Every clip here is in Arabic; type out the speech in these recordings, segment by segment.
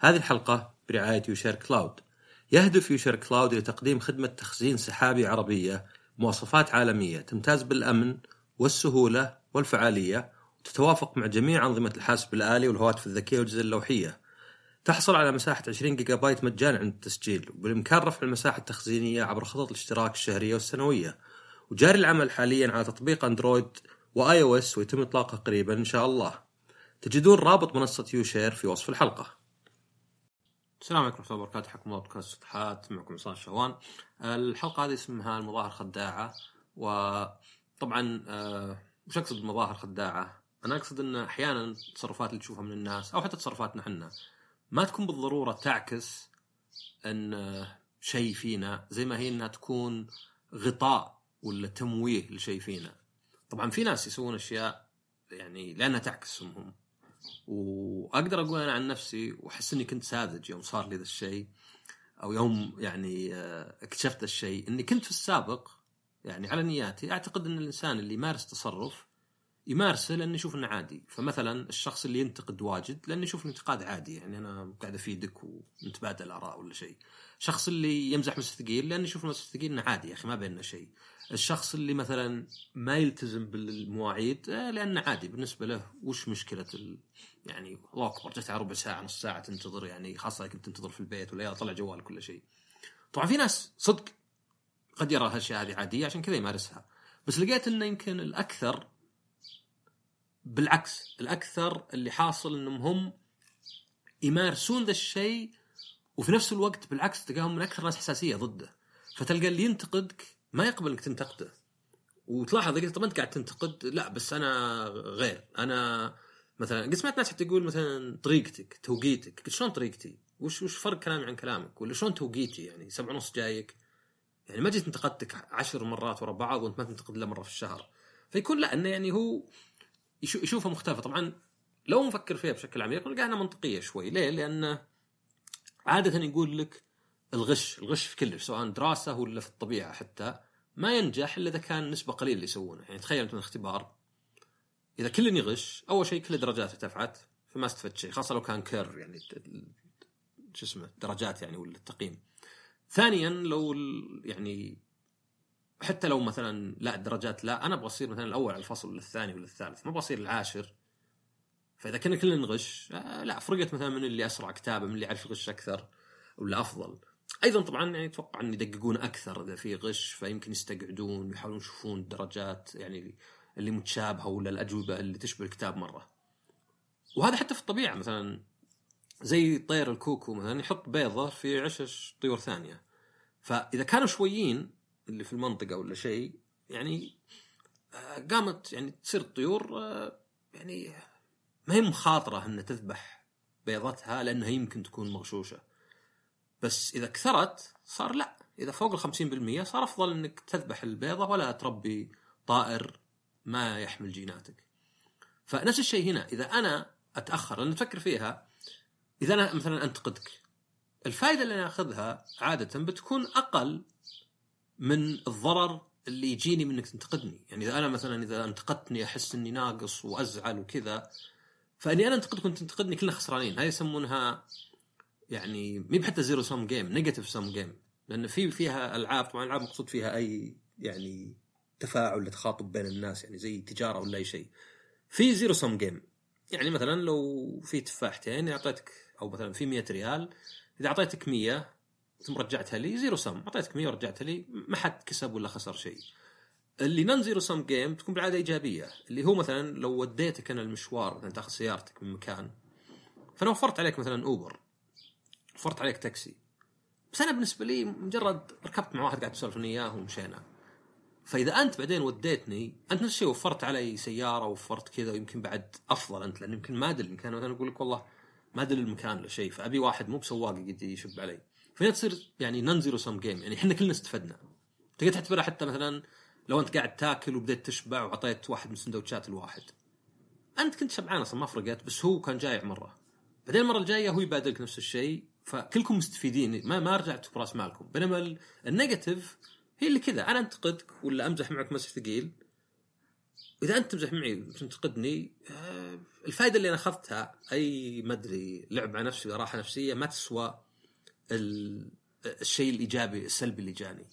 هذه الحلقة برعاية يوشير كلاود. يهدف يوشير كلاود إلى تقديم خدمة تخزين سحابي عربية بمواصفات عالمية تمتاز بالأمن والسهولة والفعالية وتتوافق مع جميع أنظمة الحاسب الآلي والهواتف الذكية والأجهزة اللوحية. تحصل على مساحة 20 جيجابايت مجانا عند التسجيل وبالإمكان رفع المساحة التخزينية عبر خطط الاشتراك الشهرية والسنوية. وجاري العمل حاليا على تطبيق أندرويد و iOS ويتم إطلاقه قريبا إن شاء الله. تجدون رابط منصة يوشير في وصف الحلقة. السلام عليكم ورحمة الله وبركاته. حكم بودكاست سطحات معكم عصام شوان الحلقة هذه اسمها المظاهر خداعة وطبعا آه، وش أقصد بمظاهر خداعة؟ أنا أقصد أن أحيانا التصرفات اللي تشوفها من الناس أو حتى تصرفاتنا إحنا ما تكون بالضرورة تعكس أن آه، شيء فينا زي ما هي أنها تكون غطاء ولا تمويه لشيء فينا. طبعا في ناس يسوون أشياء يعني لأنها تعكسهم هم واقدر أقول أنا عن نفسي وأحس إني كنت ساذج يوم صار لي ذا الشيء أو يوم يعني آه، اكتشفت الشيء. إني كنت في السابق يعني على نياتي أعتقد إن الإنسان اللي يمارس تصرف يمارسه لأنه يشوف إنه عادي. فمثلا الشخص اللي ينتقد واجد لأنه يشوف الانتقاد عادي يعني أنا قاعد أفيدك ونتبادل آراء ولا شيء. الشخص اللي يمزح مس ثقيل لأنه يشوف مس ثقيل إنه عادي يا أخي ما بيننا شيء. الشخص اللي مثلا ما يلتزم بالمواعيد آه، لأنه عادي بالنسبة له وش مشكلة ال... يعني الله أكبر جت على ربع ساعة نص ساعة تنتظر يعني خاصة كنت تنتظر في البيت ولا طلع جوال كل شيء. طبعا في ناس صدق قد يرى هالأشياء هذه عادية عشان كذا يمارسها. بس لقيت إنه يمكن الأكثر بالعكس الأكثر اللي حاصل إنهم هم يمارسون ذا الشيء وفي نفس الوقت بالعكس تلقاهم من أكثر الناس حساسية ضده. فتلقى اللي ينتقدك ما يقبل إنك تنتقده. وتلاحظ طب أنت قاعد تنتقد؟ لا بس أنا غير. أنا مثلا قد سمعت ناس حتى يقول مثلا طريقتك توقيتك. قلت شلون طريقتي؟ وش وش فرق كلامي عن كلامك؟ ولا شلون توقيتي يعني؟ سبعة ونص جايك. يعني ما جيت انتقدتك عشر مرات ورا بعض وأنت ما تنتقد إلا مرة في الشهر. فيكون لا إنه يعني هو يشوفها مختلفه طبعا لو نفكر فيها بشكل عميق نلقاها منطقية شوي. ليه؟ لأنه عادة يقول لك الغش الغش في كل سواء دراسة ولا في الطبيعة حتى ما ينجح إلا إذا كان نسبة قليلة اللي يسوونه. يعني تخيل أنت من اختبار. إذا كل يغش أول شيء كل درجاته ارتفعت فما استفدت شيء خاصة لو كان كير يعني شو اسمه درجات يعني ولا التقييم. ثانيا لو يعني حتى لو مثلا لا الدرجات لا أنا أبغى أصير مثلا الأول على الفصل ولا الثاني ولا الثالث ما أبغى أصير العاشر. فإذا كنا كلنا نغش آه، لا فرقت مثلا من اللي أسرع كتابه من اللي يعرف يغش أكثر ولا أفضل. أيضا طبعا يعني أتوقع ان يدققون أكثر إذا في غش فيمكن يستقعدون ويحاولون يشوفون الدرجات يعني اللي متشابهة ولا الأجوبة اللي تشبه الكتاب مرة. وهذا حتى في الطبيعة مثلا زي طير الكوكو مثلا يحط بيضة في عشش طيور ثانية. فإذا كانوا شويين اللي في المنطقة ولا شيء يعني آه، قامت يعني تصير الطيور آه، يعني ما هي مخاطرة إنها تذبح بيضتها لأنها يمكن تكون مغشوشة. بس إذا كثرت صار لا. إذا فوق ال 50% صار أفضل إنك تذبح البيضة ولا تربي طائر ما يحمل جيناتك. فنفس الشيء هنا. إذا أنا أتأخر لأن تفكر فيها إذا أنا مثلا أنتقدك الفائدة اللي أنا أخذها عادة بتكون أقل من الضرر اللي يجيني منك تنتقدني، يعني إذا أنا مثلا إذا أنتقدتني أحس إني ناقص وأزعل وكذا فإني أنا أنتقدك وأنت تنتقدني كلنا خسرانين، هاي يسمونها يعني مي بحتى zero sum game negative sum game. لأن في فيها ألعاب طبعا ألعاب مقصود فيها أي يعني تفاعل تخاطب بين الناس يعني زي تجارة ولا أي شيء. في zero sum game. يعني مثلا لو في تفاحتين اعطيتك أو مثلا في 100 ريال إذا أعطيتك 100 ثم رجعتها لي zero sum أعطيتك 100 ورجعتها لي ما حد كسب ولا خسر شيء. اللي non zero sum game تكون بالعادة إيجابية. اللي هو مثلا لو وديتك أنا المشوار مثلا تاخذ سيارتك من مكان فأنا وفرت عليك مثلا أوبر. وفرت عليك تاكسي. بس أنا بالنسبة لي مجرد ركبت مع واحد قاعد اسولف أنا إياه ومشينا. فإذا أنت بعدين وديتني أنت نفس الشيء وفرت علي سيارة وفرت كذا ويمكن بعد أفضل أنت لأن يمكن ما أدري المكان مثلا أقول لك والله ما أدري المكان ولا شيء فأبي واحد مو بسواق يقعد يشب علي. فهنا تصير يعني non zero sum game يعني إحنا كلنا استفدنا. تقدر تعتبرها حتى مثلا لو أنت قاعد تاكل وبديت تشبع وعطيت واحد من السندوتشات الواحد. أنت كنت شبعان أصلا ما فرقت بس هو كان جايع مره بعدين المرة الجاية هو يبادلك نفس الشيء فكلكم مستفيدين. ما ما رجعتوا براس مالكم. بينما ال negative هي اللي كذا. أنا أنتقدك ولا أمزح معك مزح ثقيل؟ إذا أنت تمزح معي وتنتقدني آه، الفائده اللي أنا أخذتها أي ما أدري لعب على نفسي راحة نفسية ما تسوى ال- الشيء الإيجابي السلبي اللي جاني.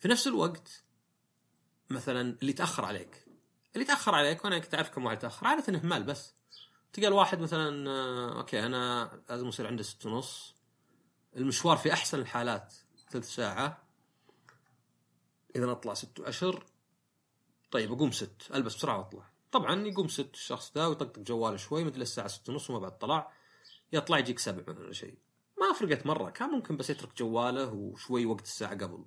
في نفس الوقت مثلا اللي تأخر عليك. اللي تأخر عليك وأنا كنت أعرف كم واحد تأخر عادة اهمال بس. تلقى الواحد مثلا آه، أوكي أنا لازم أصير عنده ست ونص. المشوار في أحسن الحالات ثلث ساعة. إذا أطلع ست أشهر طيب أقوم ست ألبس بسرعة وأطلع. طبعا يقوم ست الشخص ذا ويطقطق جواله شوي مثل الساعة ست ونص وما بعد طلع يطلع يجيك سبع مثلا ولا شيء. ما فرقت مرة كان ممكن بس يترك جواله وشوي وقت الساعة قبل.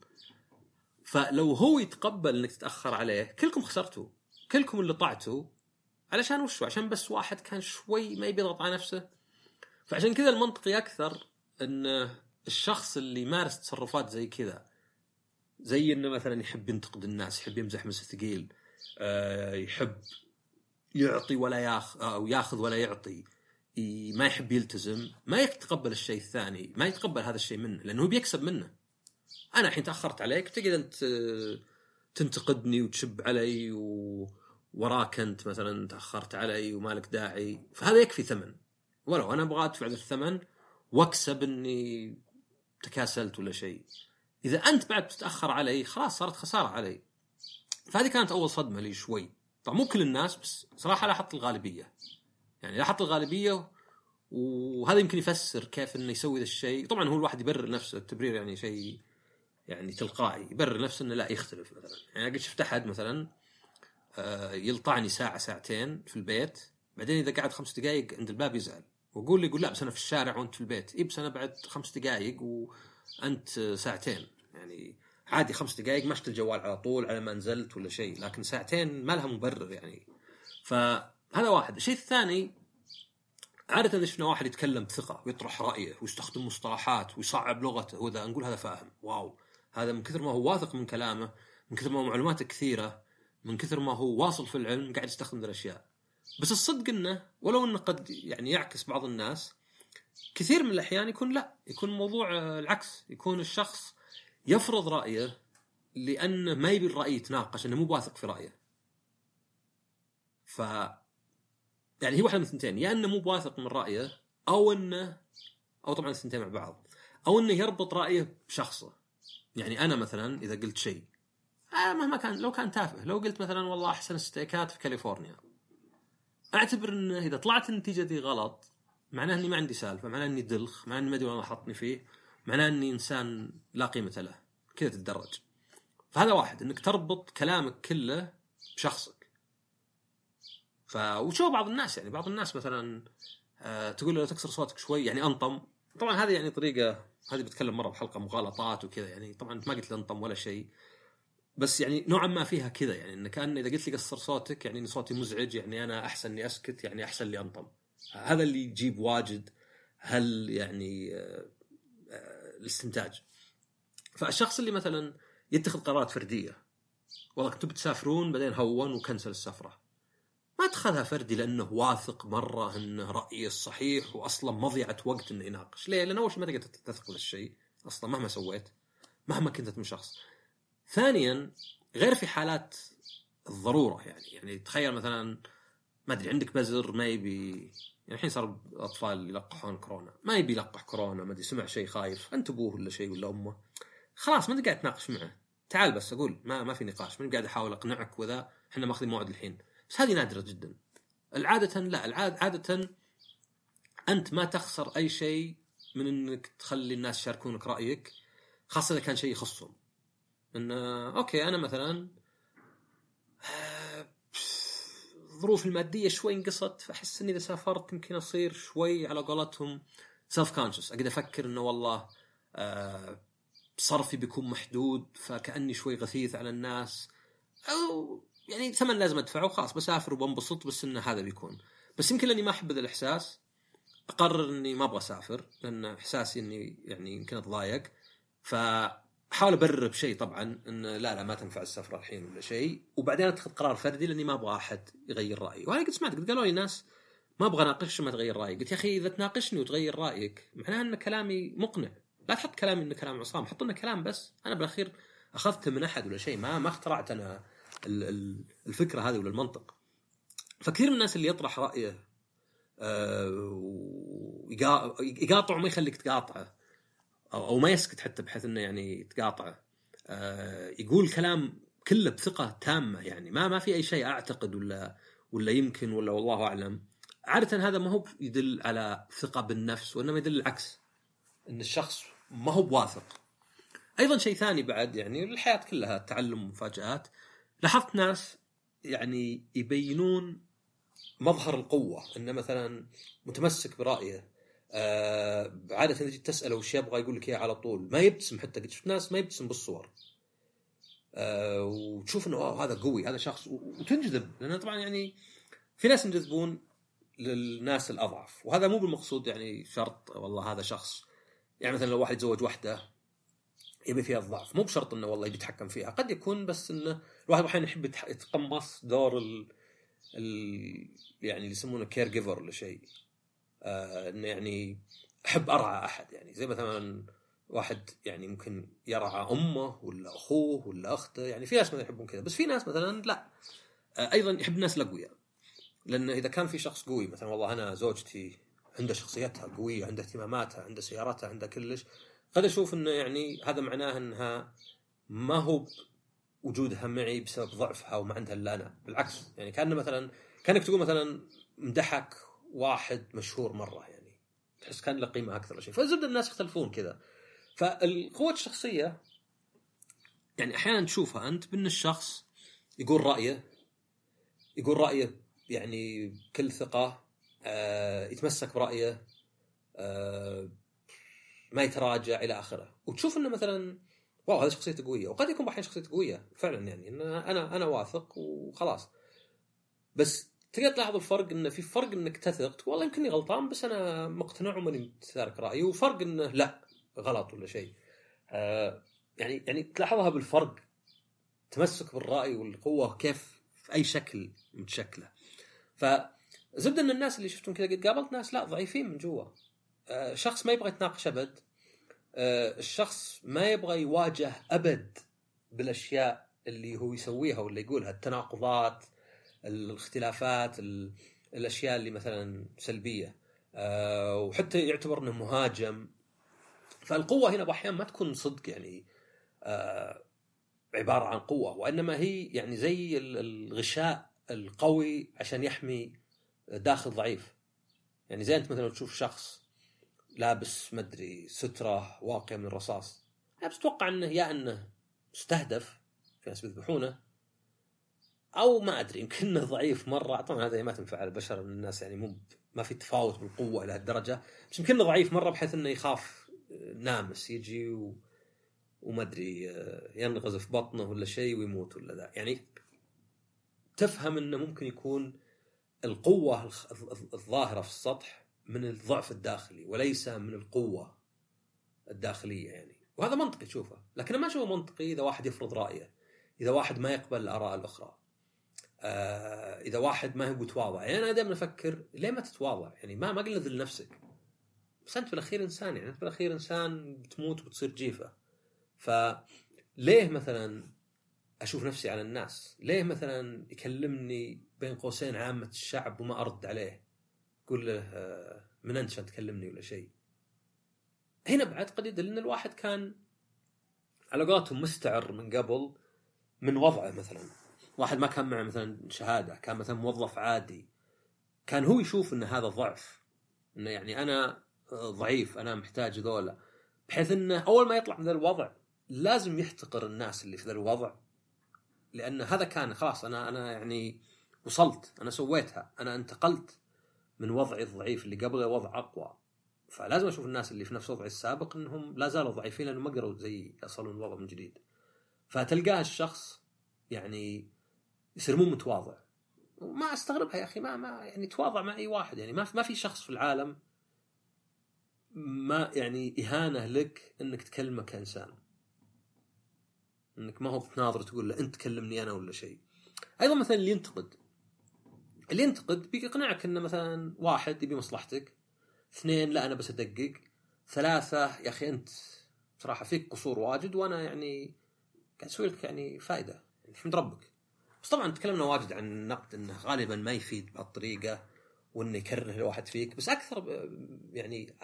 فلو هو يتقبل إنك تتأخر عليه كلكم خسرتوا. كلكم اللي طعتوا علشان وشو؟ عشان بس واحد كان شوي ما يبي يضغط على نفسه. فعشان كذا المنطقي أكثر إن الشخص اللي يمارس تصرفات زي كذا زي إنه مثلا يحب ينتقد الناس يحب يمزح مس ثقيل آه، يحب يعطي ولا ياخذ أو ياخذ ولا يعطي ما يحب يلتزم ما يتقبل الشيء الثاني ما يتقبل هذا الشيء منه لأنه هو بيكسب منه. أنا الحين تأخرت عليك تقعد أنت تنتقدني وتشب علي و... وراك أنت مثلا تأخرت علي وما لك داعي فهذا يكفي ثمن. ولو أنا أبغى أدفع الثمن واكسب إني تكاسلت ولا شيء. إذا أنت بعد تتاخر علي خلاص صارت خسارة علي. فهذه كانت أول صدمة لي شوي. طبعا مو كل الناس بس صراحة لاحظت الغالبية. يعني لاحظت الغالبية وهذا يمكن يفسر كيف إنه يسوي ذا الشيء. طبعا هو الواحد يبرر نفسه التبرير يعني شيء يعني تلقائي. يبرر نفسه إنه لا يختلف مثلا. يعني قد شفت أحد مثلا آه، يلطعني ساعة ساعتين في البيت. بعدين إذا قعد خمس دقائق عند الباب يزعل. واقول لي يقول لا بس أنا في الشارع وأنت في البيت. اي بس أنا بعد خمس دقائق وأنت ساعتين. يعني عادي خمس دقائق مشت الجوال على طول على ما نزلت ولا شيء لكن ساعتين ما لها مبرر يعني. فهذا واحد. الشيء الثاني عادة إذا شفنا واحد يتكلم بثقة ويطرح رأيه ويستخدم مصطلحات ويصعب لغته هو ذا نقول هذا فاهم. واو. هذا من كثر ما هو واثق من كلامه من كثر ما هو معلوماته كثيرة من كثر ما هو واصل في العلم قاعد يستخدم ذي الأشياء. بس الصدق إنه ولو إنه قد يعني يعكس بعض الناس كثير من الأحيان يكون لا يكون الموضوع آه، العكس يكون الشخص يفرض رأيه لأنه ما يبي الرأي يتناقش إنه مو واثق في رأيه. ف يعني هي واحدة من الثنتين يا إنه مو واثق من رأيه أو إنه أو طبعا الثنتين مع بعض أو إنه يربط رأيه بشخصه. يعني أنا مثلا إذا قلت شيء آه مهما كان لو كان تافه لو قلت مثلا والله أحسن ستيكات في كاليفورنيا أعتبر انه إذا طلعت النتيجة دي غلط معناه إني ما عندي سالفة معناه إني دلخ معناه إني ما أدري وين حطني فيه معناه إني إنسان لا قيمة له كذا تتدرج. فهذا واحد إنك تربط كلامك كله بشخصك. ف وشوف بعض الناس يعني بعض الناس مثلا آه تقول له تكسر صوتك شوي يعني أنطم. طبعا هذه يعني طريقة هذه بتكلم مرة بحلقة مغالطات وكذا يعني طبعا ما قلت انطم ولا شيء. بس يعني نوعا ما فيها كذا يعني إن كان إذا قلت لي قصر صوتك يعني إن صوتي مزعج يعني أنا أحسن إني أسكت يعني أحسن لي أنطم. هذا اللي يجيب واجد هل يعني آه، آه، الاستنتاج. فالشخص اللي مثلا يتخذ قرارات فردية والله كنتوا بتسافرون بعدين هون وكنسل السفرة. ما اتخذها فردي لأنه واثق مرة إنه رايه الصحيح واصلا مضيعة وقت إنه يناقش. ليه؟ لأن أول شيء ما تقدر تثق في الشيء أصلا مهما سويت مهما كنت من شخص ثانيا غير في حالات الضرورة يعني يعني تخيل مثلا ما أدري عندك بزر ما يبي يعني الحين صار الأطفال يلقحون كورونا ما يبي يلقح كورونا ما أدري سمع شيء خايف أنت أبوه ولا شيء ولا أمه؟ خلاص ما انت قاعد تناقش معه. تعال بس أقول ما ما في نقاش ماني قاعد أحاول أقنعك وذا إحنا ماخذين موعد الحين. بس هذه نادرة جدا. العادة لا العاده عادة أنت ما تخسر أي شيء من إنك تخلي الناس يشاركونك رأيك خاصة إذا كان شيء يخصهم. إن okay أنا مثلا الظروف المادية شوي انقصت فأحس اني إذا سافرت يمكن أصير شوي على قولتهم self conscious اقعد أفكر إنه والله آه، صرفي بيكون محدود فكأني شوي غثيث على الناس أو يعني ثمن لازم ادفعه وخلاص بسافر وبنبسط بس انه هذا بيكون. بس يمكن لأني ما أحب ذا الإحساس أقرر إني ما أبغى أسافر لأن إحساسي إني يعني يمكن أتضايق فاحاول ابرر بشيء طبعا إن لا لا ما تنفع السفره الحين ولا شيء. وبعدين أتخذ قرار فردي لأني ما أبغى أحد يغير رأيي. وأنا قد سمعت قد قالوا لي ناس ما أبغى أناقشك ما تغير رأيك. قلت يا أخي إذا تناقشني وتغير رأيك معناها إن كلامي مقنع. لا تحط كلامي انه كلام عصام حط لنا كلام بس. أنا بالأخير أخذته من أحد ولا شيء ما ما اخترعت أنا ال- ال- الفكرة هذه ولا المنطق. فكثير من الناس اللي يطرح رأيه آه، ويقا- يقاطع وما يخليك تقاطعه. أو أو ما يسكت حتى بحيث إنه يعني تقاطعه آه، يقول كلام كله بثقة تامة يعني. ما ما في أي شيء أعتقد ولا ولا يمكن ولا والله أعلم. عادة هذا ما هو يدل على ثقة بالنفس وإنما يدل العكس. إن الشخص ما هو بواثق أيضا شيء ثاني بعد يعني الحياة كلها تعلم ومفاجآت. لاحظت ناس يعني يبينون مظهر القوة. إنه مثلا متمسك برأيه. آه عاده تجي تسأله وش يبغى يقول لك على طول ما يبتسم حتى قد شفت ناس ما يبتسم بالصور. آه وتشوف إنه واو هذا قوي هذا شخص وتنجذب لأن طبعا يعني في ناس ينجذبون للناس الأضعف وهذا مو بالمقصود يعني شرط والله هذا شخص. يعني مثلا لو واحد يتزوج واحدة يبي فيها الضعف مو بشرط إنه والله يتحكم فيها قد يكون بس إنه الواحد أحيانا يحب يتقمص دور ال... ال... يعني اللي يسمونه كير جيفر ولا شيء. إنه يعني أحب أرعى أحد. يعني زي مثلا واحد يعني ممكن يرعى أمه ولا أخوه ولا أخته. يعني في ناس مثلا يحبون كذا بس في ناس مثلا لا. آه أيضا يحب الناس الاقوياء لأن إذا كان في شخص قوي مثلا والله أنا زوجتي عنده شخصيتها قوية عنده اهتماماتها عنده سيارتها عنده كلش قد أشوف إنه يعني هذا معناه إنها ما هو وجودها معي بسبب ضعفها وما عندها إلا أنا. بالعكس يعني كان مثلا كأنك تقول مثلا مدحك واحد مشهور مرة يعني. تحس كان له قيمة أكثر شيء. فزبده الناس يختلفون كذا. فالقوة الشخصية يعني أحيانا تشوفها أنت بأن الشخص يقول رأيه يقول رأيه يعني بكل ثقة آه يتمسك برأيه آه ما يتراجع إلى آخره. وتشوف إنه مثلا واو هذا شخصيته قوية. وقد يكون أحيانا شخصيته قوية. فعلا يعني أنا أنا واثق وخلاص. بس تقدر تلاحظ الفرق إنه في فرق إنك تثق. تقول والله يمكنني غلطان بس أنا مقتنع وماني تارك رأيي. وفرق إنه لا غلط ولا شيء. آه يعني يعني تلاحظها بالفرق. تمسك بالرأي والقوة كيف في أي شكل متشكله فزبدة إن الناس اللي شفتهم كذا قد قابلت ناس لا ضعيفين من جوا. آه شخص ما يبغى يتناقش أبد. آه الشخص ما يبغى يواجه أبد بالأشياء اللي هو يسويها ولا يقولها. التناقضات الاختلافات ال- الأشياء اللي مثلا سلبية. آه وحتى يعتبر إنه مهاجم. فالقوة هنا باحيان ما تكون صدق يعني آه عبارة عن قوة وإنما هي يعني زي ال- الغشاء القوي عشان يحمي داخل ضعيف. يعني زي أنت مثلا تشوف شخص لابس مدري سترة واقية من الرصاص. بس تتوقع إنه يا إنه مستهدف في ناس بيذبحونه. أو ما أدري يمكن إنه ضعيف مرة. طبعا هذا ما تنفع على البشر من الناس يعني مو ما في تفاوت بالقوة إلى هالدرجة. بس يمكن إنه ضعيف مرة بحيث إنه يخاف نامس يجي و... وما أدري ينغز في بطنه ولا شيء ويموت ولا ذا. يعني تفهم إنه ممكن يكون القوة الظاهرة في السطح من الضعف الداخلي وليس من القوة الداخلية يعني. وهذا منطقي تشوفه لكن ما اشوفه منطقي إذا واحد يفرض رأيه إذا واحد ما يقبل الآراء الأخرى. آه إذا واحد ما هو متواضع. يعني أنا دائما أفكر ليه ما تتواضع؟ يعني ما ما قلنا ذل نفسك بس أنت بالأخير إنسان يعني أنت بالأخير إنسان بتموت وبتصير جيفة. فليه مثلا أشوف نفسي على الناس؟ ليه مثلا يكلمني بين قوسين عامة الشعب وما أرد عليه؟ يقول له آه، من أنت عشان تكلمني ولا شيء؟ هنا بعد قد يدل إن الواحد كان على قولتهم مستعر من قبل من وضعه مثلا. واحد ما كان معه مثلا شهادة كان مثلا موظف عادي. كان هو يشوف إن هذا ضعف إنه يعني أنا ضعيف أنا محتاج ذولا. بحيث إنه أول ما يطلع من ذا الوضع لازم يحتقر الناس اللي في ذا الوضع. لأن هذا كان خلاص أنا أنا يعني وصلت أنا سويتها. أنا انتقلت من وضعي الضعيف اللي قبله وضع أقوى. فلازم أشوف الناس اللي في نفس وضعي السابق إنهم لا زالوا ضعيفين لأنهم ما قدروا زي يصلون الوضع من جديد. فتلقاه الشخص يعني يصير مو متواضع. وما أستغربها يا أخي ما ما يعني تواضع مع أي واحد يعني ما ما في شخص في العالم ما يعني إهانة لك إنك تكلمه كانسان إنك ما هو بتناظر تقول له أنت كلمني أنا ولا شيء. أيضا مثلا اللي ينتقد. اللي ينتقد بيقنعك إنه مثلا واحد يبي مصلحتك اثنين لا أنا بس أدقق ثلاثة يا أخي أنت صراحة فيك قصور واجد وأنا يعني قاعد أسوي لك يعني فائده يعني احمد ربك بس طبعا تكلمنا واجد عن النقد إنه غالبا ما يفيد بهالطريقة وإنه يكره الواحد فيك بس أكثر يعني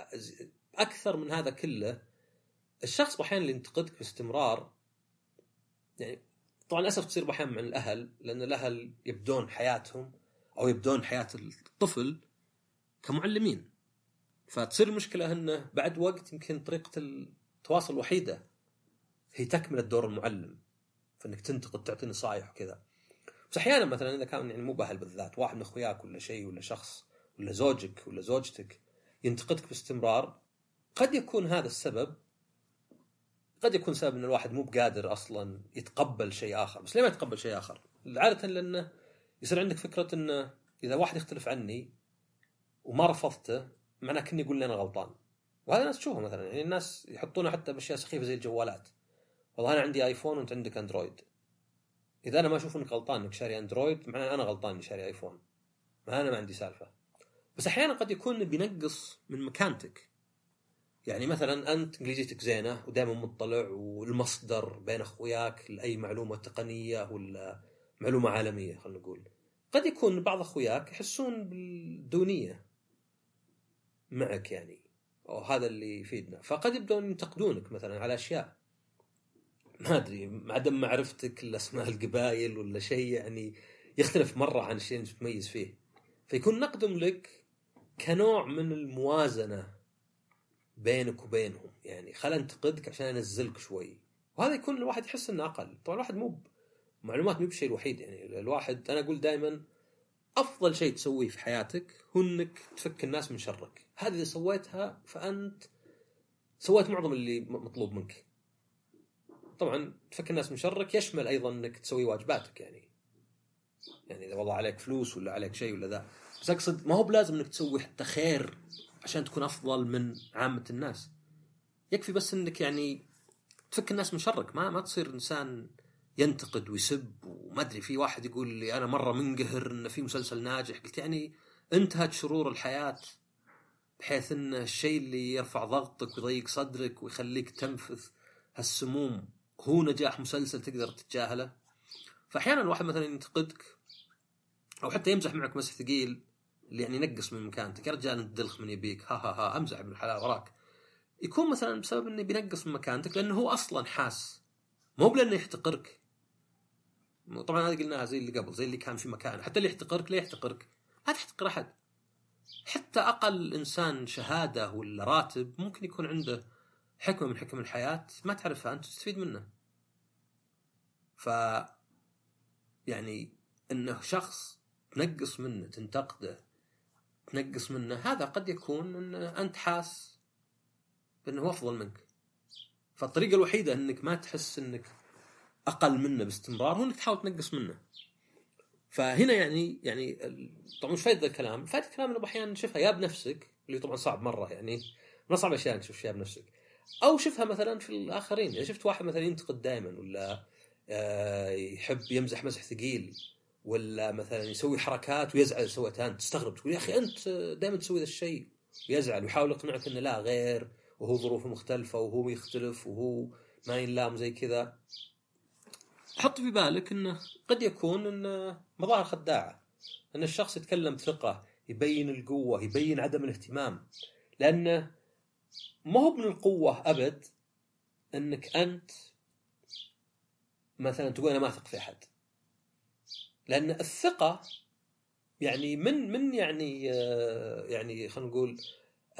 أكثر من هذا كله الشخص أحيانا اللي ينتقدك باستمرار يعني طبعا للأسف تصير أحيانا مع الأهل لأن الأهل يبدون حياتهم أو يبدون حياة الطفل كمعلمين. فتصير المشكلة إنه بعد وقت يمكن طريقة التواصل الوحيدة هي تكمله دور المعلم فانك تنتقد تعطي نصائح وكذا. بس أحيانا مثلا إذا كان يعني مو بأهل بالذات واحد من أخوياك ولا شيء ولا شخص ولا زوجك ولا زوجتك ينتقدك باستمرار قد يكون هذا السبب قد يكون سبب إن الواحد مو بقادر أصلا يتقبل شيء آخر. بس ليه ما يتقبل شيء آخر؟ عادة لأنه يصير عندك فكرة إنه إذا واحد يختلف عني وما رفضته معناه كني يقول لي أنا غلطان. وهذا الناس تشوفه مثلا يعني الناس يحطونه حتى بأشياء سخيفة زي الجوالات. والله أنا عندي ايفون وأنت عندك اندرويد إذا أنا ما أشوف انك غلطان إنك شاري أندرويد معناه أنا غلطان إني شاري آيفون. ما أنا ما عندي سالفة. بس أحيانا قد يكون بينقص من مكانتك. يعني مثلا أنت إنجليزيتك زينة ودائما مطلع والمصدر بين أخوياك لأي معلومة تقنية ولا معلومة عالمية خلينا نقول. قد يكون بعض أخوياك يحسون بالدونية معك يعني أو هذا اللي يفيدنا. فقد يبدون ينتقدونك مثلا على أشياء. ما أدري عدم معرفتك لأسماء القبائل ولا شيء يعني يختلف مرة عن الشيء اللي تتميز فيه. فيكون نقدهم لك كنوع من الموازنة بينك وبينهم. يعني خل أنتقدك عشان أنزلك شوي. وهذا يكون الواحد يحس إنه أقل. طبعا الواحد مو معلومات مو بالشيء الوحيد. يعني الواحد أنا أقول دائما أفضل شيء تسويه في حياتك هو إنك تفك الناس من شرك. هذه إذا سويتها فأنت سويت معظم اللي مطلوب منك. طبعا تفك الناس من شرك يشمل أيضا إنك تسوي واجباتك يعني. يعني إذا والله عليك فلوس ولا عليك شيء ولا ذا. بس أقصد ما هو بلازم إنك تسوي حتى خير عشان تكون أفضل من عامة الناس. يكفي بس إنك يعني تفك الناس من شرك ما ما تصير إنسان ينتقد ويسب وما أدري في واحد يقول لي أنا مرة منقهر إن في مسلسل ناجح. قلت يعني انتهت شرور الحياة بحيث إن الشيء اللي يرفع ضغطك ويضيق صدرك ويخليك تنفذ هالسموم هو نجاح مسلسل تقدر تتجاهله. فأحيانا الواحد مثلا ينتقدك أو حتى يمزح معك مسح ثقيل اللي يعني ينقص من مكانتك يا رجال أنت دلخ من يبيك ها ها ها أمزح ابن الحلال وراك. يكون مثلا بسبب إنه بينقص من مكانتك لأنه هو أصلا حاس. مو بلأنه يحتقرك. طبعا هذه قلناها زي اللي قبل زي اللي كان في مكان حتى اللي يحتقرك ليه يحتقرك. لا تحتقر أحد. حتى أقل إنسان شهادة ولا راتب ممكن يكون عنده حكمة من حكم الحياة ما تعرفها أنت تستفيد منه ف يعني إنه شخص تنقص منه تنتقده تنقص منه هذا قد يكون إن أنت حاس بأنه أفضل منك. فالطريقة الوحيدة إنك ما تحس إنك أقل منه باستمرار هو إنك تحاول تنقص منه. فهنا يعني يعني طبعا مش فائده الكلام. فائده الكلام إنه أحيانا نشوفها يا بنفسك اللي طبعا صعب مرة يعني من اصعب الاشياء انك تشوف شيء بنفسك. أو شوفها مثلا في الآخرين. يعني شفت واحد مثلا ينتقد دائما ولا آه، يحب يمزح مزح ثقيل ولا مثلا يسوي حركات ويزعل سويتها انت تستغرب تقول يا أخي أنت دائما تسوي ذا الشيء. ويزعل ويحاول يقنعك إنه لا غير وهو ظروفه مختلفة وهو يختلف وهو ما ينلام زي كذا. حط في بالك إنه قد يكون انه مظاهر خداعة. إن الشخص يتكلم بثقة يبين القوة يبين عدم الاهتمام. لأنه ما هو من القوة أبد إنك أنت مثلا تقول أنا ما أثق في أحد. لأن الثقة يعني من من يعني آه، يعني خلينا نقول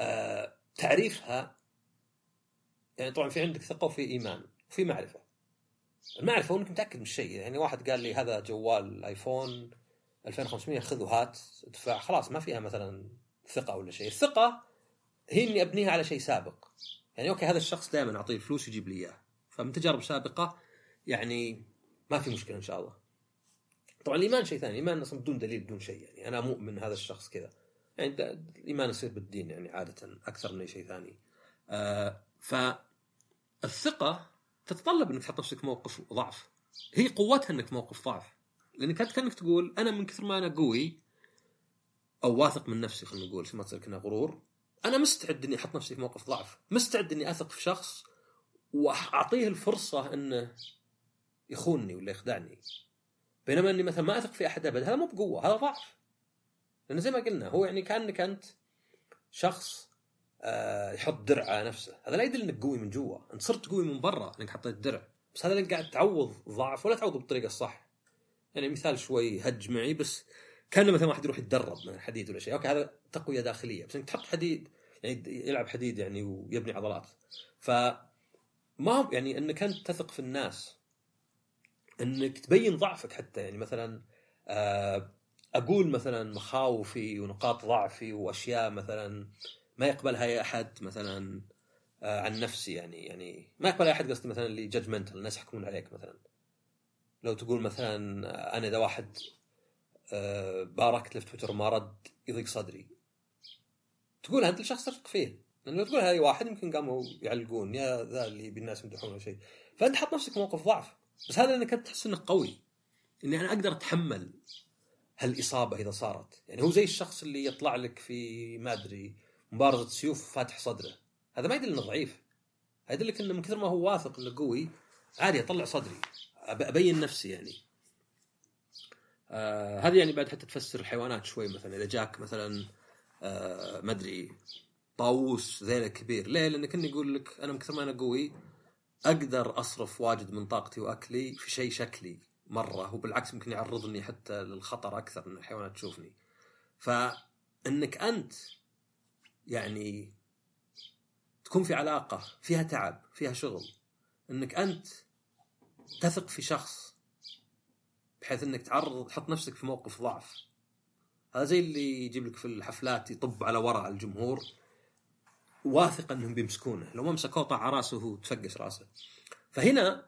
آه، تعريفها يعني طبعا في عندك ثقة وفي إيمان وفي معرفة. المعرفة هو انك متاكد من الشيء يعني واحد قال لي هذا جوال ايفون 2500 خذ وهات ادفع خلاص ما فيها مثلا ثقة ولا شيء. الثقة هي اني أبنيها على شيء سابق. يعني أوكي هذا الشخص دائما أعطيه فلوس يجيب لي إياه. فمن تجارب سابقة يعني ما في مشكلة إن شاء الله. طبعا الإيمان شيء ثاني. الإيمان أصلا بدون دليل بدون شيء. يعني أنا مؤمن هذا الشخص كذا. يعني الإيمان يصير بالدين يعني عادة أكثر من أي شيء ثاني. آه فالثقة تتطلب إنك تحط نفسك موقف ضعف. هي قوتها إنك موقف ضعف. لانك انت كأنك تقول أنا من كثر ما أنا قوي أو واثق من نفسي خلينا نقول ما تصير كنا غرور. أنا مستعد إني أحط نفسي في موقف ضعف. مستعد إني أثق في شخص وأعطيه الفرصة إنه يخونني ولا يخدعني. بينما إني مثلا ما أثق في أحد ابد هذا مو بقوة هذا ضعف. لأنه زي ما قلنا هو يعني كأنك أنت شخص آه يحط درع على نفسه. هذا لا يدل إنك قوي من جوا. انت صرت قوي من برا إنك حطيت درع. بس هذا اللي قاعد تعوض ضعف ولا تعوضه بالطريقة الصح. يعني مثال شوي هج معي بس كان مثلا واحد يروح يتدرب من الحديد ولا شيء. أوكي هذا تقوية داخلية بس انك تحط حديد يعني يلعب حديد يعني ويبني عضلات. ف ما يعني إنك أنت تثق في الناس إنك تبين ضعفك حتى. يعني مثلا آه، أقول مثلا مخاوفي ونقاط ضعفي وأشياء مثلا ما يقبلها أي أحد مثلا آه، عن نفسي يعني. يعني ما يقبل أي أحد قصدي مثلا اللي جادجمنتال الناس يحكمون عليك مثلا. لو تقول مثلا أنا إذا واحد آه، باركت له في تويتر ما رد يضيق صدري. تقول انت الشخص تثق فيه؟ لأن لو تقول هاي واحد يمكن قاموا يعلقون يا ذا اللي بالناس يمدحونه ولا شيء. فأنت حط نفسك موقف ضعف. بس هذا لأنك أنت تحس إنك قوي. إني أنا أقدر أتحمل هالإصابة إذا صارت. يعني هو زي الشخص اللي يطلع لك في ما أدري مبارزة سيوف فاتح صدره. هذا ما يدل إنه ضعيف. يدلك إنه من كثر ما هو واثق إنه قوي عادي أطلع صدري. أبين نفسي يعني. آه هذه يعني بعد حتى تفسر الحيوانات شوي مثلا. إذا جاك مثلا آه ما أدري طاووس ذيله كبير. ليه؟ لأنه كان يقول لك أنا من كثر ما أنا قوي أقدر أصرف واجد من طاقتي وأكلي في شيء شكلي مرة وبالعكس ممكن يعرضني حتى للخطر أكثر من الحيوانات تشوفني. فإنك أنت يعني تكون في علاقة فيها تعب فيها شغل إنك أنت تثق في شخص بحيث إنك تعرض تحط نفسك في موقف ضعف. هذا زي اللي يجيب لك في الحفلات يطب على ورا الجمهور واثق إنهم بيمسكونه. لو ما مسكوه طاع راسه وتفقس راسه. فهنا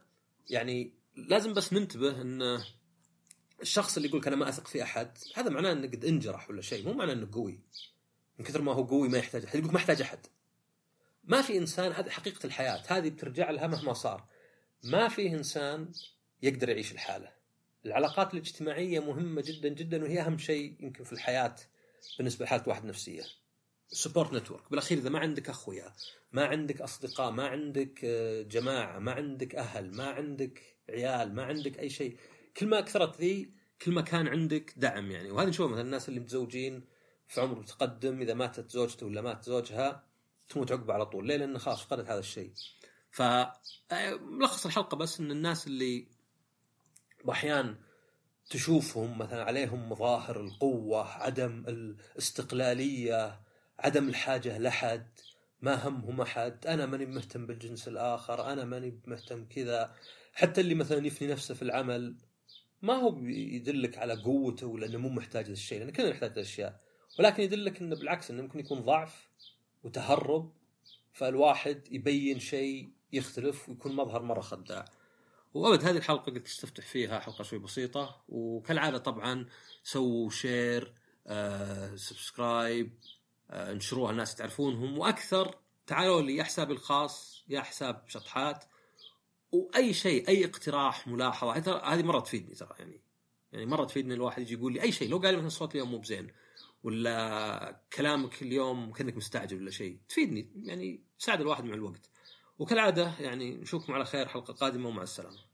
يعني لازم بس ننتبه إن الشخص اللي يقول أنا ما أثق في أحد هذا معناه إنه قد انجرح ولا شيء مو معناه إنه قوي. من كثر ما هو قوي ما يحتاج أحد. يقول ما احتاج أحد. ما في إنسان هذه حقيقة الحياة. هذه بترجع لها مهما صار. ما في إنسان يقدر يعيش لحاله. العلاقات الاجتماعية مهمة جدا جدا وهي أهم شيء يمكن في الحياة بالنسبة لحالة واحد نفسية. support network بالأخير إذا ما عندك أخويا ما عندك أصدقاء ما عندك آه، جماعة ما عندك أهل ما عندك عيال ما عندك أي شيء كل ما كثرت ذي كل ما كان عندك دعم يعني. وهذا نشوف مثلا الناس اللي متزوجين في عمر متقدم إذا ماتت زوجته ولا مات زوجها تموت عقبه على طول. ليه؟ لأن خلاص فقدت هذا الشيء. ف آه، ملخص الحلقة بس إن الناس اللي أحيانا تشوفهم مثلا عليهم مظاهر القوة عدم الاستقلالية عدم الحاجة لحد ما همهم أحد أنا ماني مهتم بالجنس الآخر أنا ماني مهتم كذا حتى اللي مثلا يفني نفسه في العمل ما هو يدلك على قوته ولا انه مو محتاج هذا الشيء لأن كلنا نحتاج الأشياء ولكن يدلك إنه بالعكس إنه ممكن يكون ضعف وتهرب فالواحد يبين شيء يختلف ويكون مظهر مرة خداع. وابد هذه الحلقة قلت تستفتح فيها حلقة شوي بسيطة وكالعادة طبعا سووا share آه، subscribe آه، انشروها الناس تعرفونهم وأكثر تعالوا لي يا حسابي الخاص يا حساب شطحات وأي شيء أي اقتراح ملاحظة هذه مرة تفيدني ترى يعني. يعني مرة تفيدني الواحد يجي يقول لي أي شيء لو قال مثلا الصوت اليوم مو بزين ولا كلامك اليوم كأنك مستعجل ولا شيء تفيدني يعني تساعد الواحد مع الوقت. وكالعادة يعني نشوفكم على خير حلقة قادمة ومع السلامة.